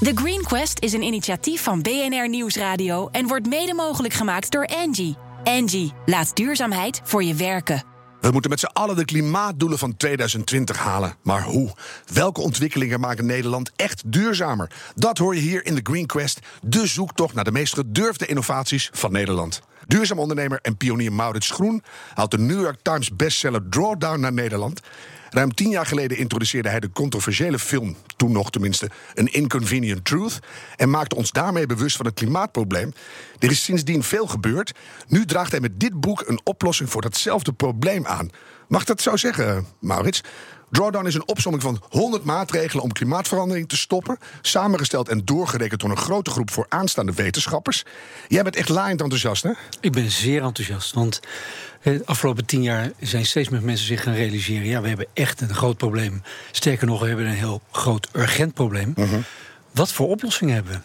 The Green Quest is een initiatief van BNR Nieuwsradio en wordt mede mogelijk gemaakt door Angie. Angie, laat duurzaamheid voor je werken. We moeten met z'n allen de klimaatdoelen van 2020 halen. Maar hoe? Welke ontwikkelingen maken Nederland echt duurzamer? Dat hoor je hier in de Green Quest, de zoektocht naar de meest gedurfde innovaties van Nederland. Duurzaam ondernemer en pionier Maurits Groen haalt de New York Times bestseller Drawdown naar Nederland. Ruim tien jaar geleden introduceerde hij de controversiële film, toen nog tenminste, An Inconvenient Truth, en maakte ons daarmee bewust van het klimaatprobleem. Er is sindsdien veel gebeurd. Nu draagt hij met dit boek een oplossing voor datzelfde probleem aan. Mag dat zo zeggen, Maurits? Drawdown is een opsomming van 100 maatregelen om klimaatverandering te stoppen. Samengesteld en doorgerekend door een grote groep voor aanstaande wetenschappers. Jij bent echt laaiend enthousiast, hè? Ik ben zeer enthousiast. Want de afgelopen tien jaar zijn steeds meer mensen zich gaan realiseren: ja, we hebben echt een groot probleem. Sterker nog, we hebben een heel groot urgent probleem. Wat voor oplossingen hebben we?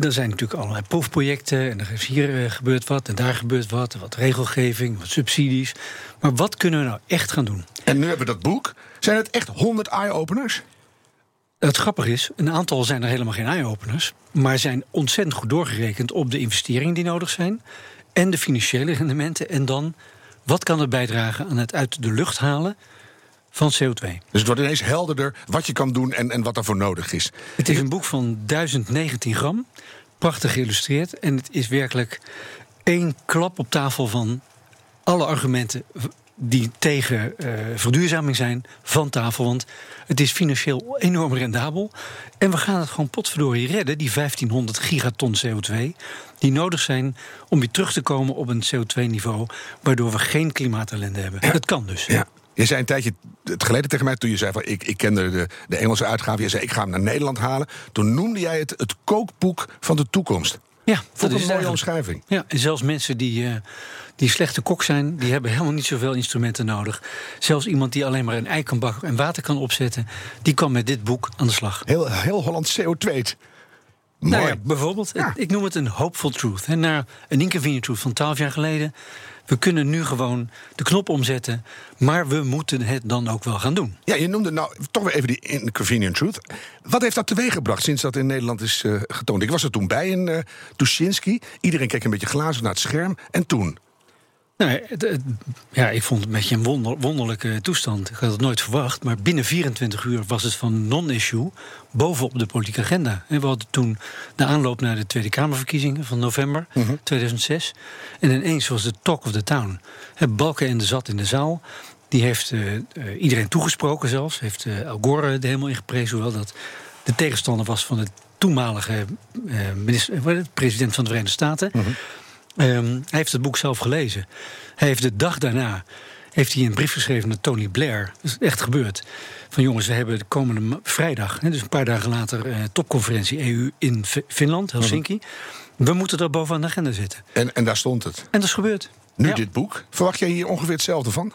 Er zijn natuurlijk allerlei proefprojecten. En er is hier eh, gebeurt wat en daar gebeurt wat. Wat regelgeving, wat subsidies. Maar wat kunnen we nou echt gaan doen? En nu hebben we dat boek. Zijn het echt 100 eye-openers? Het grappige is, een aantal zijn er helemaal geen eye-openers. Maar zijn ontzettend goed doorgerekend op de investeringen die nodig zijn. En de financiële rendementen. En dan, wat kan er bijdragen aan het uit de lucht halen van CO2. Dus het wordt ineens helderder wat je kan doen en, en wat daarvoor nodig is. Het is een boek van 1019 gram, prachtig geïllustreerd. En het is werkelijk één klap op tafel van alle argumenten die tegen uh, verduurzaming zijn van tafel. Want het is financieel enorm rendabel. En we gaan het gewoon potverdorie redden, die 1500 gigaton CO2... die nodig zijn om weer terug te komen op een CO2-niveau... waardoor we geen klimaatellende hebben. Ja. Dat kan dus. Ja. Je zei een tijdje geleden tegen mij, toen je zei van ik, ik kende de, de Engelse uitgave, je zei ik ga hem naar Nederland halen. Toen noemde jij het het kookboek van de toekomst. Ja, dat is een mooie omschrijving. Ja, en zelfs mensen die, eh, die slechte kok zijn, die hebben helemaal niet zoveel instrumenten nodig. Zelfs iemand die alleen maar een ei kan bakken en water kan opzetten, die kan met dit boek aan de slag. Heel, heel Holland CO2. Mooi. Nou ja, bijvoorbeeld, Ja. ik noem het een hopeful truth. En naar een inconvenient truth van twaalf jaar geleden. We kunnen nu gewoon de knop omzetten, maar we moeten het dan ook wel gaan doen. Ja, je noemde nou toch weer even die inconvenient truth. Wat heeft dat teweeggebracht sinds dat in Nederland is eh, getoond? Ik was er toen bij in Tuschinski. Iedereen keek een beetje glazig naar het scherm. En toen? Het- het- ja, ik vond het een beetje een wonder- wonderlijke toestand. Ik had het nooit verwacht, maar binnen 24 uur was het van non-issue bovenop de politieke agenda. En we hadden toen de aanloop naar de Tweede Kamerverkiezingen van november 2006. En ineens was de talk of the town. Hè, Balken en de zat in de zaal. Die heeft eh, eh, iedereen toegesproken zelfs. Heeft eh, Al Gore er helemaal in geprezen, hoewel dat de tegenstander was van de toenmalige minister, president van de Verenigde Staten. Ehm, hij heeft het boek zelf gelezen. Hij heeft de dag daarna heeft hij een brief geschreven naar Tony Blair. Dat is echt gebeurd. Van jongens, we hebben de komende vrijdag, dus een paar dagen later, eh, topconferentie EU in Fi- Finland, Helsinki. We moeten dat bovenaan de agenda zetten. En, en daar stond het. En dat is gebeurd. Nu Ja. dit boek. Verwacht jij hier ongeveer hetzelfde van?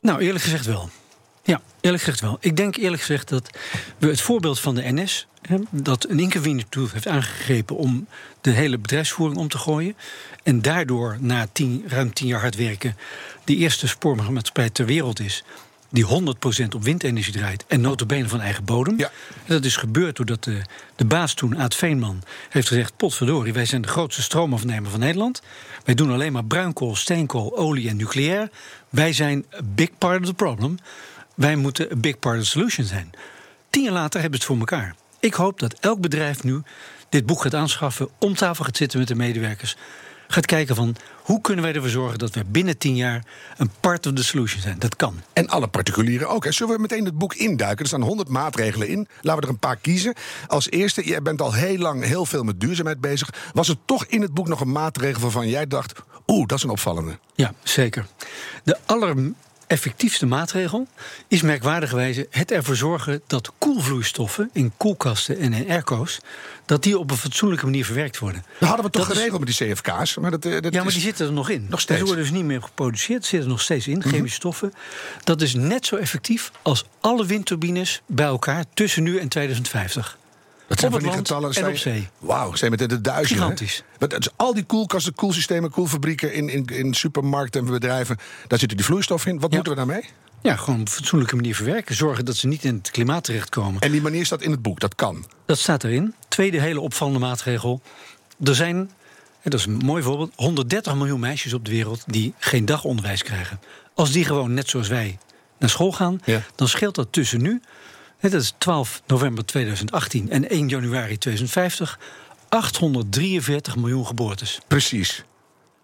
Nou, eerlijk gezegd wel. Ja, eerlijk gezegd wel. Ik denk eerlijk gezegd dat we het voorbeeld van de NS... Hè, dat een inconvenient truth heeft aangegrepen om de hele bedrijfsvoering om te gooien... en daardoor na tien, ruim tien jaar hard werken... de eerste spoorwegmaatschappij ter wereld is... die 100% op windenergie draait en notabene van eigen bodem. Ja. Dat is gebeurd doordat de, de baas toen, Aad Veenman, heeft gezegd... potverdorie, wij zijn de grootste stroomafnemer van Nederland. Wij doen alleen maar bruinkool, steenkool, olie en nucleair. Wij zijn a big part of the problem. Wij moeten a big part of the solution zijn. Tien jaar later hebben ze het voor elkaar. Ik hoop dat elk bedrijf nu dit boek gaat aanschaffen... om tafel gaat zitten met de medewerkers... gaat kijken van hoe kunnen wij ervoor zorgen... dat we binnen tien jaar een part of the solution zijn. Dat kan. En alle particulieren ook. Hè. Zullen we meteen het boek induiken? Er staan 100 maatregelen in. Laten we er een paar kiezen. Als eerste, jij bent al heel lang heel veel met duurzaamheid bezig. Was er toch in het boek nog een maatregel waarvan jij dacht... oeh, dat is een opvallende. Ja, zeker. De allereffectiefste maatregel is merkwaardigerwijze het ervoor zorgen dat koelvloeistoffen in koelkasten en in airco's dat die op een fatsoenlijke manier verwerkt worden. Dat hadden we toch Dat is- geregeld met die CFK's. Maar dat, eh, dat Ja, maar die zitten er nog in. Nog steeds. Ze worden dus niet meer geproduceerd, zitten er nog steeds in, chemische stoffen. Dat is net zo effectief als alle windturbines bij elkaar tussen nu en 2050. Dat zijn van die getallen. en sta op zee. Wauw, zijn met de duizenden. Gigantisch. Want al die koelkasten, koelsystemen, koelfabrieken in, in, in supermarkten en bedrijven. Daar zitten die vloeistof in. Wat Ja. moeten we daarmee? Ja, gewoon op een fatsoenlijke manier verwerken. Zorgen dat ze niet in het klimaat terechtkomen. En die manier staat in het boek, dat kan. Dat staat erin. Tweede hele opvallende maatregel. Er zijn, en dat is een mooi voorbeeld, 130 miljoen meisjes op de wereld die geen dagonderwijs krijgen. Als die gewoon net zoals wij naar school gaan, Ja. dan scheelt dat tussen nu, dat is 12 november 2018 en 1 januari 2050, 843 miljoen geboortes. Precies.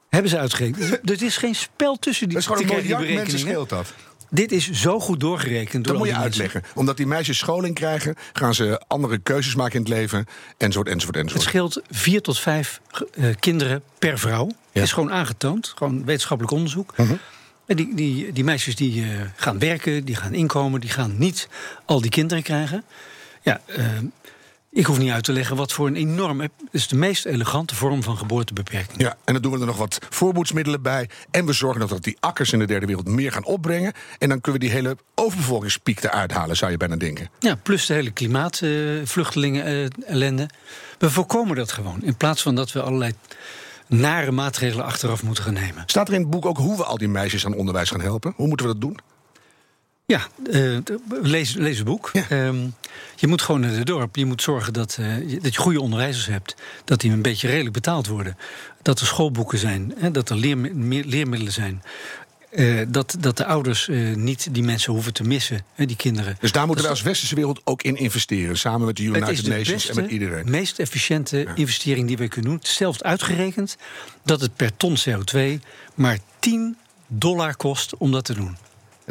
Hebben ze uitgerekend. Er is geen spel tussen die, Dat is gewoon een miljard mensen scheelt dat. Dit is zo goed doorgerekend. Door Dat moet je mensen. uitleggen. Omdat die meisjes scholing krijgen, gaan ze andere keuzes maken in het leven. Enzovoort, enzovoort, Het enzovoort. scheelt vier tot vijf eh, kinderen per vrouw. Ja. Is gewoon aangetoond, gewoon wetenschappelijk onderzoek. En die, die, die meisjes die eh, gaan werken, die gaan inkomen, die gaan niet al die kinderen krijgen. Ja, eh, ik hoef niet uit te leggen wat voor een enorme. Het is de meest elegante vorm van geboortebeperking. Ja, en dan doen we er nog wat voorboedsmiddelen bij. En we zorgen nog dat die akkers in de derde wereld meer gaan opbrengen. En dan kunnen we die hele overbevolkingspiek eruit halen, zou je bijna denken. Ja, plus de hele klimaatvluchtelingen-ellende. we voorkomen dat gewoon. In plaats van dat we allerlei nare maatregelen achteraf moeten gaan nemen. Staat er in het boek ook hoe we al die meisjes aan onderwijs gaan helpen? Hoe moeten we dat doen? Ja, eh, lees, lees het boek. Ja. Ehm, je moet gewoon naar het dorp. Je moet zorgen dat, eh, je- dat je goede onderwijzers hebt. Dat die een beetje redelijk betaald worden. Dat er schoolboeken zijn. Hè, dat er leermi- leermiddelen zijn. Eh, dat, dat de ouders eh, niet die mensen hoeven te missen, hè, die kinderen. Dus daar moeten we als westerse wereld ook in investeren. Samen met de het United is de Nations beste, en met iedereen. meest efficiënte investering die we kunnen doen. Zelfs uitgerekend dat het per ton CO2 maar 10 dollar kost om dat te doen.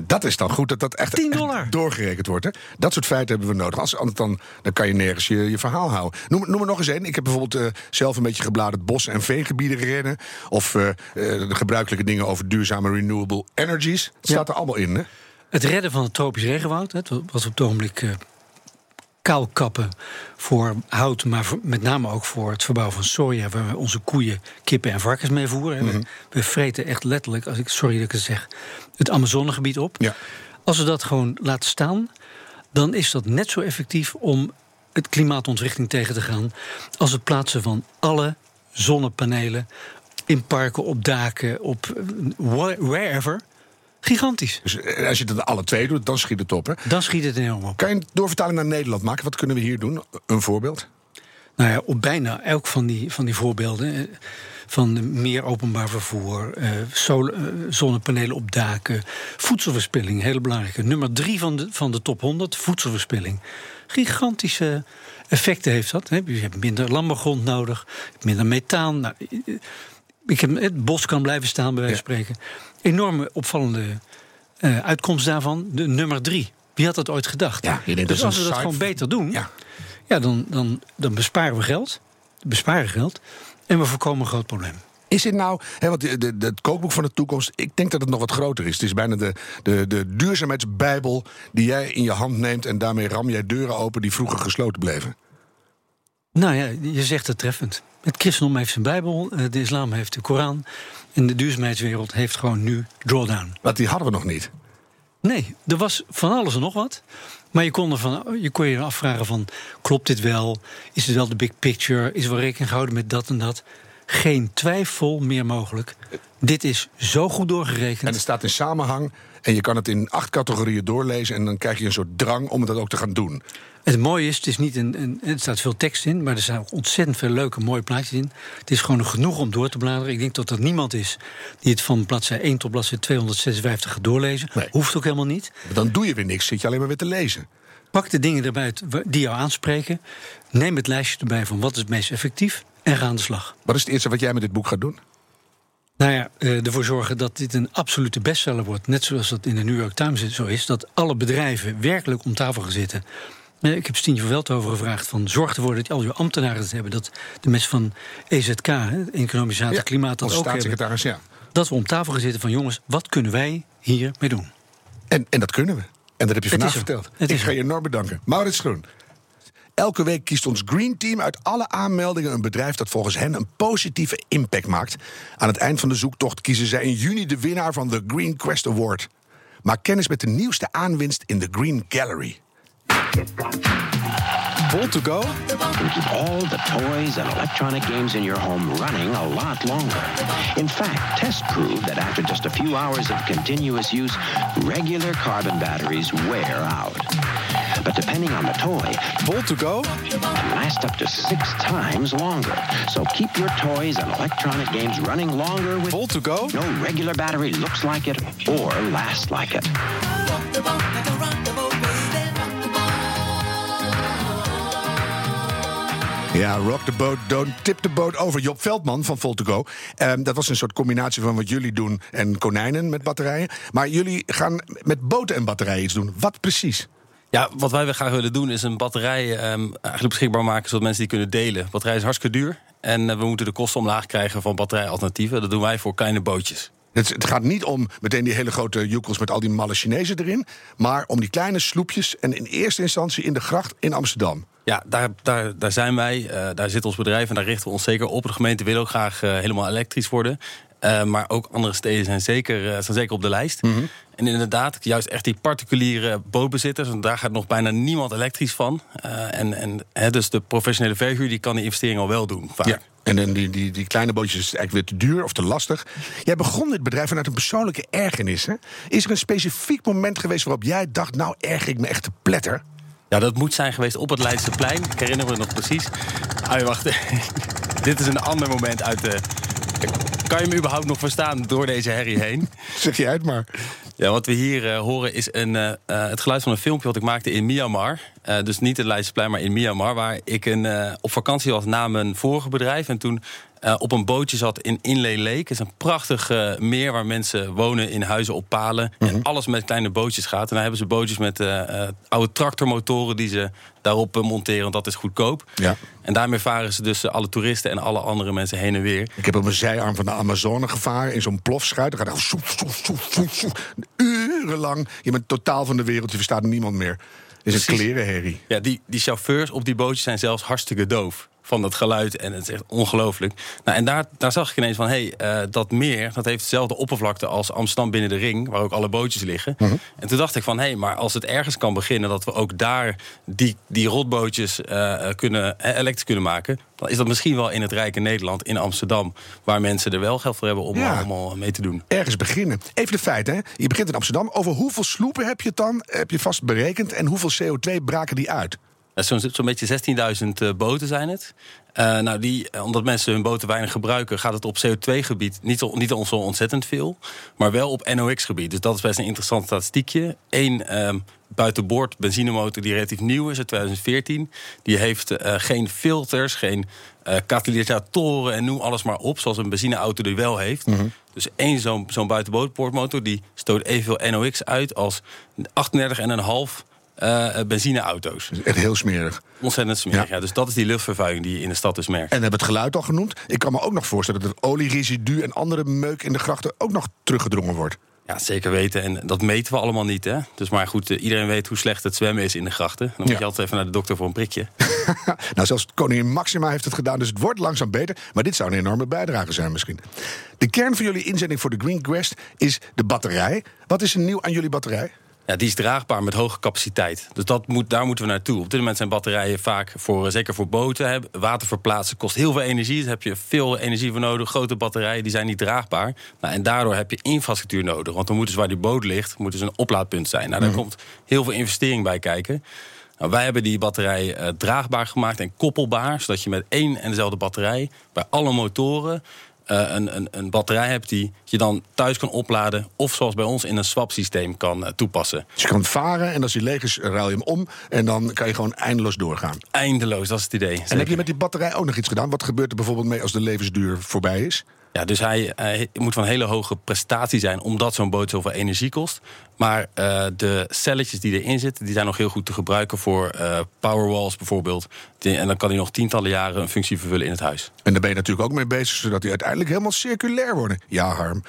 Dat is dan goed dat dat echt, 10 echt dollar. doorgerekend wordt. Hè? Dat soort feiten hebben we nodig. Als, anders dan, dan kan je nergens je, je verhaal houden. Noem, noem er nog eens één. Ik heb bijvoorbeeld eh, zelf een beetje gebladerd bossen en veengebieden rennen. Of eh, eh, de gebruikelijke dingen over duurzame renewable energies. Het Ja. staat er allemaal in. Hè? Het redden van het tropisch regenwoud, hè, wat wat we op het ogenblik eh, kaal kappen voor hout, maar met name ook voor het verbouwen van soja, waar we onze koeien, kippen en varkens mee voeren. Mhm. We, vreten echt letterlijk, als ik, sorry dat ik het zeg, het Amazonegebied op. Ja. Als we dat gewoon laten staan, dan is dat net zo effectief om het klimaatontwrichting tegen te gaan als het plaatsen van alle zonnepanelen in parken, op daken, op eh, wh- wherever. Gigantisch. Dus eh, als je dat alle twee doet, dan schiet het op. Hè? Dan schiet het enorm op. Kan je een doorvertaling naar Nederland maken? Wat kunnen we hier doen? Een voorbeeld? Nou ja, op bijna elk van die, van die voorbeelden. eh, Van meer openbaar vervoer, eh, sol- eh, zonnepanelen op daken, voedselverspilling, hele belangrijke. Nummer drie van de, van de top 100, voedselverspilling. Gigantische effecten heeft dat. Hè. Je hebt minder landbouwgrond nodig, minder methaan. Nou, ik heb, het bos kan blijven staan, bij wijze van spreken. Enorme opvallende eh, uitkomst daarvan. De nummer drie. Wie had dat ooit gedacht? Ja, dat dus als we dat gewoon beter doen, Ja. ja, dan, dan, dan besparen we geld. Besparen geld. En we voorkomen een groot probleem. Is dit nou, hè, want de, de, de- het kookboek van de toekomst, ik denk dat het nog wat groter is. Het is bijna de, de, de duurzaamheidsbijbel die jij in je hand neemt en daarmee ram jij deuren open die vroeger gesloten bleven. Nou ja, je zegt het treffend. Het christendom heeft zijn Bijbel, eh, de islam heeft de Koran. En de duurzaamheidswereld heeft gewoon nu drawdown. Want die hadden we nog niet. Nee, er was van alles en nog wat. Maar je kon, er van, je kon je afvragen van, klopt dit wel? Is het wel de big picture? Is er wel rekening gehouden met dat en dat? Geen twijfel meer mogelijk. Dit is zo goed doorgerekend. En het staat in samenhang en je kan het in acht categorieën doorlezen en dan krijg je een soort drang om dat ook te gaan doen. Het mooie is, het is niet een, een, er staat veel tekst in, maar er staan ook ontzettend veel leuke, mooie plaatjes in. Het is gewoon genoeg om door te bladeren. Ik denk dat er niemand is die het van bladzij 1 tot bladzij 256 gaat doorlezen. Nee. Hoeft ook helemaal niet. Dan doe je weer niks, zit je alleen maar weer te lezen. Pak de dingen erbij die jou aanspreken. Neem het lijstje erbij van wat is het meest effectief en ga aan de slag. Wat is het eerste wat jij met dit boek gaat doen? Nou ja, eh, ervoor zorgen dat dit een absolute bestseller wordt. Net zoals dat in de New York Times zo is. Dat alle bedrijven werkelijk om tafel gaan zitten. Eh, Ik heb Stientje van Veldhoven gevraagd van zorg ervoor dat je al je ambtenaren het hebben. Dat de mensen van EZK, hè, het Economisch Zaad en Klimaat, dat ook hebben. ja. Dat we om tafel gaan zitten van jongens, wat kunnen wij hiermee doen? En, en dat kunnen we. En dat heb je vandaag verteld. Het Ik ga je enorm bedanken. Maurits Groen. Elke week kiest ons Green Team uit alle aanmeldingen een bedrijf dat volgens hen een positieve impact maakt. Aan het eind van de zoektocht kiezen zij in juni de winnaar van de Green Quest Award. Maak kennis met de nieuwste aanwinst in de Green Gallery. Volt to go? keep all the toys and electronic games in your home running a lot longer. In fact, tests prove that after just a few hours of continuous use, regular carbon batteries wear out. But depending on the toy, Volt to go? can last up to six times longer. So keep your toys and electronic games running longer with Volt to go? no regular battery looks like it or lasts like it. Ja, rock the boat, don't tip the boat over. Job Veldman van Voltego. Ehm dat was een soort combinatie van wat jullie doen en konijnen met batterijen. Maar jullie gaan met boten en batterijen iets doen. Wat precies? Ja, wat wij graag willen doen is een batterij ehm, eigenlijk beschikbaar maken zodat mensen die kunnen delen. Batterij is hartstikke duur en eh, we moeten de kosten omlaag krijgen van batterijalternatieven. Dat doen wij voor kleine bootjes. Het, het gaat niet om meteen die hele grote joekels met al die malle Chinezen erin. Maar om die kleine sloepjes en in eerste instantie in de gracht in Amsterdam. Ja, daar, daar, daar zijn wij, eh, daar zit ons bedrijf en daar richten we ons zeker op. De gemeente wil ook graag eh, helemaal elektrisch worden. Maar ook andere steden zijn zeker, staan zeker op de lijst. En inderdaad, juist echt die particuliere bootbezitters, want daar gaat nog bijna niemand elektrisch van. Eh, en en hè, dus de professionele verhuur die kan die investering al wel doen. Vaak. En dan die, die, die kleine bootjes is eigenlijk weer te duur of te lastig. Jij begon dit bedrijf vanuit een persoonlijke ergernis. Hè? Is er een specifiek moment geweest waarop jij dacht... nou, erger ik me echt te pletter? Ja, dat moet zijn geweest op het Leidseplein. Ik herinner me nog precies. Ah, wacht. Dit is een ander moment uit de... Kan je me überhaupt nog verstaan door deze herrie heen? Zeg je uit maar. Ja, wat we hier eh, horen is een, eh, eh, het geluid van een filmpje wat ik maakte in Myanmar. Dus niet het Leidseplein, maar in Myanmar. Waar ik een, op vakantie was na mijn vorige bedrijf. En toen eh, op een bootje zat in Inlay Lake. Het is een prachtig eh, meer waar mensen wonen in huizen op palen. En alles met kleine bootjes gaat. En daar hebben ze bootjes met eh, oude tractormotoren die ze daarop monteren. Want dat is goedkoop. Ja. En daarmee varen ze dus alle toeristen en alle andere mensen heen en weer. Ik heb op een zijarm van de Amazone gevaren in zo'n plofschuit. Dan gaat het urenlang. Je bent totaal van de wereld, je verstaat niemand meer. Het is een klerenherrie. Ja, die, die chauffeurs op die bootjes zijn zelfs hartstikke doof. Van dat geluid en het is echt ongelooflijk. Nou, en daar, daar zag ik ineens van, hé, hey, eh, dat meer... dat heeft dezelfde oppervlakte als Amsterdam binnen de ring... waar ook alle bootjes liggen. En toen dacht ik van, hé, hey, maar als het ergens kan beginnen... dat we ook daar die, die rotbootjes eh, eh, kunnen, elektrisch kunnen maken... dan is dat misschien wel in het rijke Nederland, in Amsterdam... waar mensen er wel geld voor hebben om Ja. allemaal mee te doen. Ergens beginnen. Even de feiten, hè. Je begint in Amsterdam. Over hoeveel sloepen heb je het dan? Heb je vast berekend? En hoeveel CO2 braken die uit? Ja, Zo'n zo'n beetje 16.000 eh, boten zijn het. Eh, nou, die, eh, omdat mensen hun boten weinig gebruiken, gaat het op CO2-gebied niet, zo- niet zo ontzettend veel. Maar wel op NOx-gebied. Dus dat is best een interessant statistiekje. Eén ehm, buitenboord benzinemotor die relatief nieuw is uit 2014. Die heeft eh, geen filters, geen eh, katalysatoren en noem alles maar op. Zoals een benzineauto die wel heeft. Dus één zo'n zo'n buitenboordmotor die stoot evenveel NOx uit als 38,5 eh benzineauto's. Dat is echt heel smerig. Ontzettend smerig, Ja. ja. Dus dat is die luchtvervuiling die je in de stad dus merkt. En we hebben het geluid al genoemd. Ik kan me ook nog voorstellen dat het olieresidu en andere meuk in de grachten ook nog teruggedrongen wordt. Ja, zeker weten. En dat meten we allemaal niet, hè. Dus maar goed, eh, iedereen weet hoe slecht het zwemmen is in de grachten. Dan moet Ja. je altijd even naar de dokter voor een prikje. nou, zelfs koningin Maxima heeft het gedaan, dus het wordt langzaam beter. Maar dit zou een enorme bijdrage zijn misschien. De kern van jullie inzending voor de Green Quest is de batterij. Wat is er nieuw aan jullie batterij? Ja, die is draagbaar met hoge capaciteit. Dus dat moet, daar moeten we naartoe. Op dit moment zijn batterijen vaak, voor, eh, zeker voor boten... Hè, water verplaatsen kost heel veel energie. Daar heb je veel energie voor nodig. Grote batterijen die zijn niet draagbaar. Nou, en daardoor heb je infrastructuur nodig. Want dan moet dus waar die boot ligt, moet dus een oplaadpunt zijn. Nou, daar komt heel veel investering bij kijken. Nou, wij hebben die batterij eh, draagbaar gemaakt en koppelbaar... zodat je met één en dezelfde batterij bij alle motoren... eh, een, een, een batterij hebt die je dan thuis kan opladen... of zoals bij ons in een swap-systeem kan eh, toepassen. Dus je kan varen en als die leeg is, ruil je hem om. En dan kan je gewoon eindeloos doorgaan. Eindeloos, dat is het idee. En heb je met die batterij ook nog iets gedaan? Wat gebeurt er bijvoorbeeld mee als de levensduur voorbij is? Ja, dus hij, hij moet van hele hoge prestatie zijn... omdat zo'n boot zoveel energie kost. Maar eh, de celletjes die erin zitten... die zijn nog heel goed te gebruiken voor eh, powerwalls bijvoorbeeld. En dan kan hij nog tientallen jaren een functie vervullen in het huis. En daar ben je natuurlijk ook mee bezig, zodat die uiteindelijk helemaal circulair worden. Ja, Harm.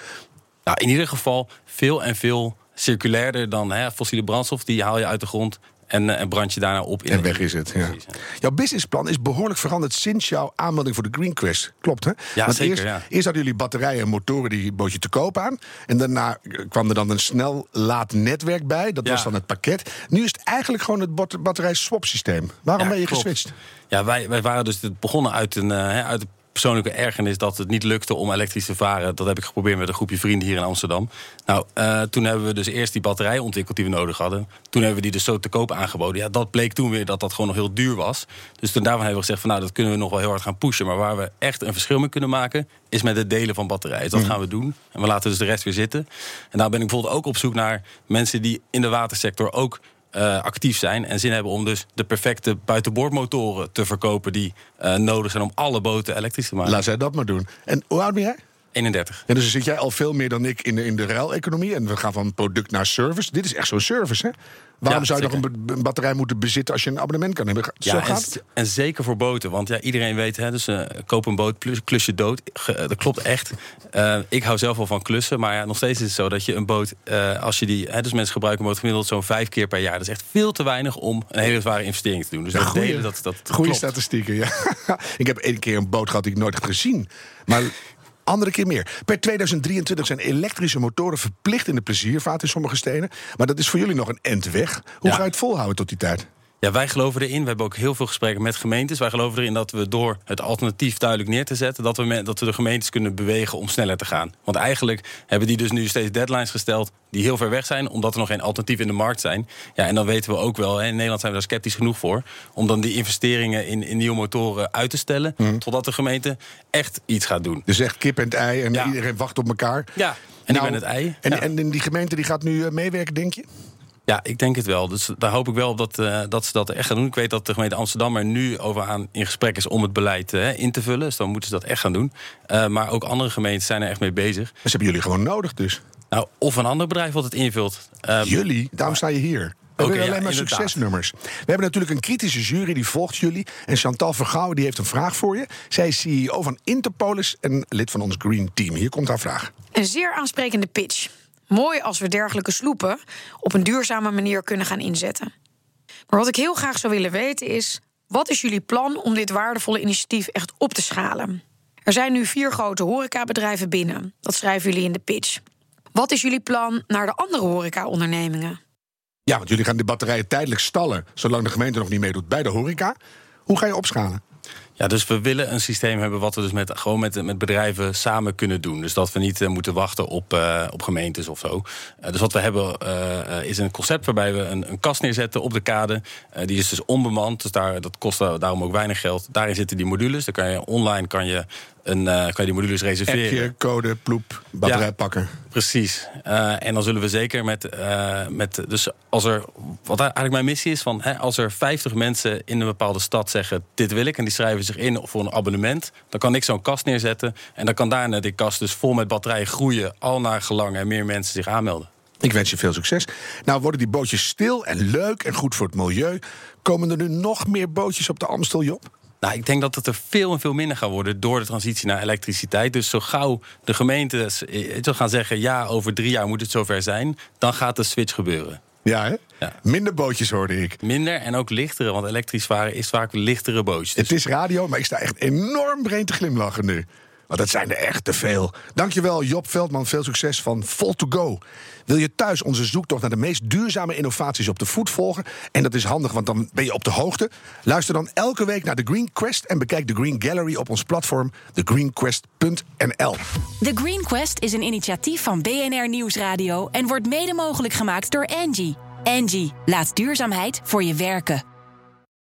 Nou, in ieder geval veel en veel circulairder dan hè, fossiele brandstof. Die haal je uit de grond En, eh, en brand je daarna op. In En weg is het. Ja. Precies, ja. Jouw businessplan is behoorlijk veranderd sinds jouw aanmelding voor de Green Quest. Klopt, hè? Ja, Want zeker, Eerst, ja. eerst hadden jullie batterijen en motoren die bood je te koop aan. En daarna kwam er dan een snel laadnetwerk bij. Dat was dan het pakket. Nu is het eigenlijk gewoon het bat- batterij-swap systeem. Waarom ben je klopt. geswitcht? Ja, wij, wij waren dus het begonnen uit een, eh, hè, uit een persoonlijke ergernis dat het niet lukte om elektrisch te varen. Dat heb ik geprobeerd met een groepje vrienden hier in Amsterdam. Nou, eh, toen hebben we dus eerst die batterij ontwikkeld die we nodig hadden. Toen hebben we die dus zo te koop aangeboden. Ja, dat bleek toen weer dat dat gewoon nog heel duur was. Dus toen daarvan hebben we gezegd van nou, dat kunnen we nog wel heel hard gaan pushen. Maar waar we echt een verschil mee kunnen maken, is met het delen van batterijen. Dus dat gaan we doen. En we laten dus de rest weer zitten. En daar ben ik bijvoorbeeld ook op zoek naar mensen die in de watersector ook eh, actief zijn en zin hebben om dus de perfecte buitenboordmotoren te verkopen die eh, nodig zijn om alle boten elektrisch te maken. Laat zij dat maar doen. En hoe oud ben jij? 31. Ja, dus zit jij al veel meer dan ik in de, in de ruileconomie. En we gaan van product naar service. Dit is echt zo'n service, hè? Waarom Ja, zou je nog een, batterij moeten bezitten als je een abonnement kan hebben? Zo Ja, en, gaat en zeker voor boten. Want ja, iedereen weet, hè, dus, eh, koop een boot, plus, klus je dood. Ge- eh, dat klopt echt. Eh, ik hou zelf wel van klussen. Maar ja, nog steeds is het zo dat je een boot, als je die, hè, dus mensen gebruiken een boot gemiddeld zo'n vijf keer per jaar. Dat is echt veel te weinig om een hele zware investering te doen. Dus dat Goeie- delen, dat, dat Goede statistieken, ja. ik heb één keer een boot gehad die ik nooit had gezien. Maar andere keer meer. Per 2023 zijn elektrische motoren verplicht in de pleziervaart in sommige steden. Maar dat is voor jullie nog een end weg. Hoe Ja. ga je het volhouden tot die tijd? Ja, wij geloven erin. We hebben ook heel veel gesprekken met gemeentes. Wij geloven erin dat we door het alternatief duidelijk neer te zetten, dat we, dat we de gemeentes kunnen bewegen om sneller te gaan. Want eigenlijk hebben die dus nu steeds deadlines gesteld die heel ver weg zijn, omdat er nog geen alternatief in de markt zijn. Ja, en dan weten we ook wel, hè, in Nederland zijn we daar sceptisch genoeg voor, om dan die investeringen in, in nieuwe motoren uit te stellen, totdat de gemeente echt iets gaat doen. Dus echt kip en het ei en Ja. iedereen wacht op elkaar. Ja, en Nou, ik ben het ei. En, Ja. en die gemeente die gaat nu eh, meewerken, denk je? Ja, ik denk het wel. Dus daar hoop ik wel op dat, eh, dat ze dat echt gaan doen. Ik weet dat de gemeente Amsterdam er nu over aan in gesprek is om het beleid eh, in te vullen. Dus dan moeten ze dat echt gaan doen. Eh, maar ook andere gemeentes zijn er echt mee bezig. Dus hebben jullie gewoon nodig dus. Nou, of een ander bedrijf wat het invult. Jullie, daarom sta je hier. We willen ja, alleen maar inderdaad. succesnummers. We hebben natuurlijk een kritische jury die volgt jullie. En Chantal Vergouwen die heeft een vraag voor je. Zij is CEO van Interpolis en lid van ons Green Team. Hier komt haar vraag. Een zeer aansprekende pitch. Mooi als we dergelijke sloepen op een duurzame manier kunnen gaan inzetten. Maar wat ik heel graag zou willen weten is: wat is jullie plan om dit waardevolle initiatief echt op te schalen? Er zijn nu vier grote horecabedrijven binnen. Dat schrijven jullie in de pitch. Wat is jullie plan naar de andere horeca-ondernemingen? Ja, want jullie gaan de batterijen tijdelijk stallen... zolang de gemeente nog niet meedoet bij de horeca. Hoe ga je opschalen? Ja, dus we willen een systeem hebben wat we dus met, gewoon met, met bedrijven samen kunnen doen. Dus dat we niet eh, moeten wachten op, eh, op gemeentes of zo. Eh, dus wat we hebben is een concept waarbij we een, een kast neerzetten op de kade. Die is dus onbemand, dus daar, dat kost daarom ook weinig geld. Daarin zitten die modules. Dan kan je online kan je een, eh, kan je die modules reserveren. Appje, code, ploep, batterij Ja. pakken. Precies. Eh, en dan zullen we zeker met, eh, met. Dus als er. Wat eigenlijk mijn missie is: van, hè, als er 50 mensen in een bepaalde stad zeggen: Dit wil ik. en die schrijven zich in voor een abonnement. dan kan ik zo'n kast neerzetten. En dan kan daarna die kast dus vol met batterijen groeien. al naar gelang en meer mensen zich aanmelden. Ik wens je veel succes. Nou, worden die bootjes stil en leuk en goed voor het milieu? Komen er nu nog meer bootjes op de Amstel, Job? Nou, ik denk dat het er veel en veel minder gaat worden door de transitie naar elektriciteit. Dus zo gauw de gemeentes eh, gaan zeggen: ja, over drie jaar moet het zover zijn, dan gaat de switch gebeuren. Ja, hè? Ja. Minder bootjes hoorde ik. Minder en ook lichtere, want elektrisch varen is vaak lichtere bootjes. Het is radio, maar ik sta echt enorm breed te glimlachen nu. Want dat zijn er echt te veel. Dankjewel Job Veldman, veel succes van Vol to Go. Wil je thuis onze zoektocht naar de meest duurzame innovaties op de voet volgen? En dat is handig, want dan ben je op de hoogte. Luister dan elke week naar The Green Quest... en bekijk de Green Gallery op ons platform thegreenquest.nl. The Green Quest is een initiatief van BNR Nieuwsradio en wordt mede mogelijk gemaakt door Angie. Angie, laat duurzaamheid voor je werken.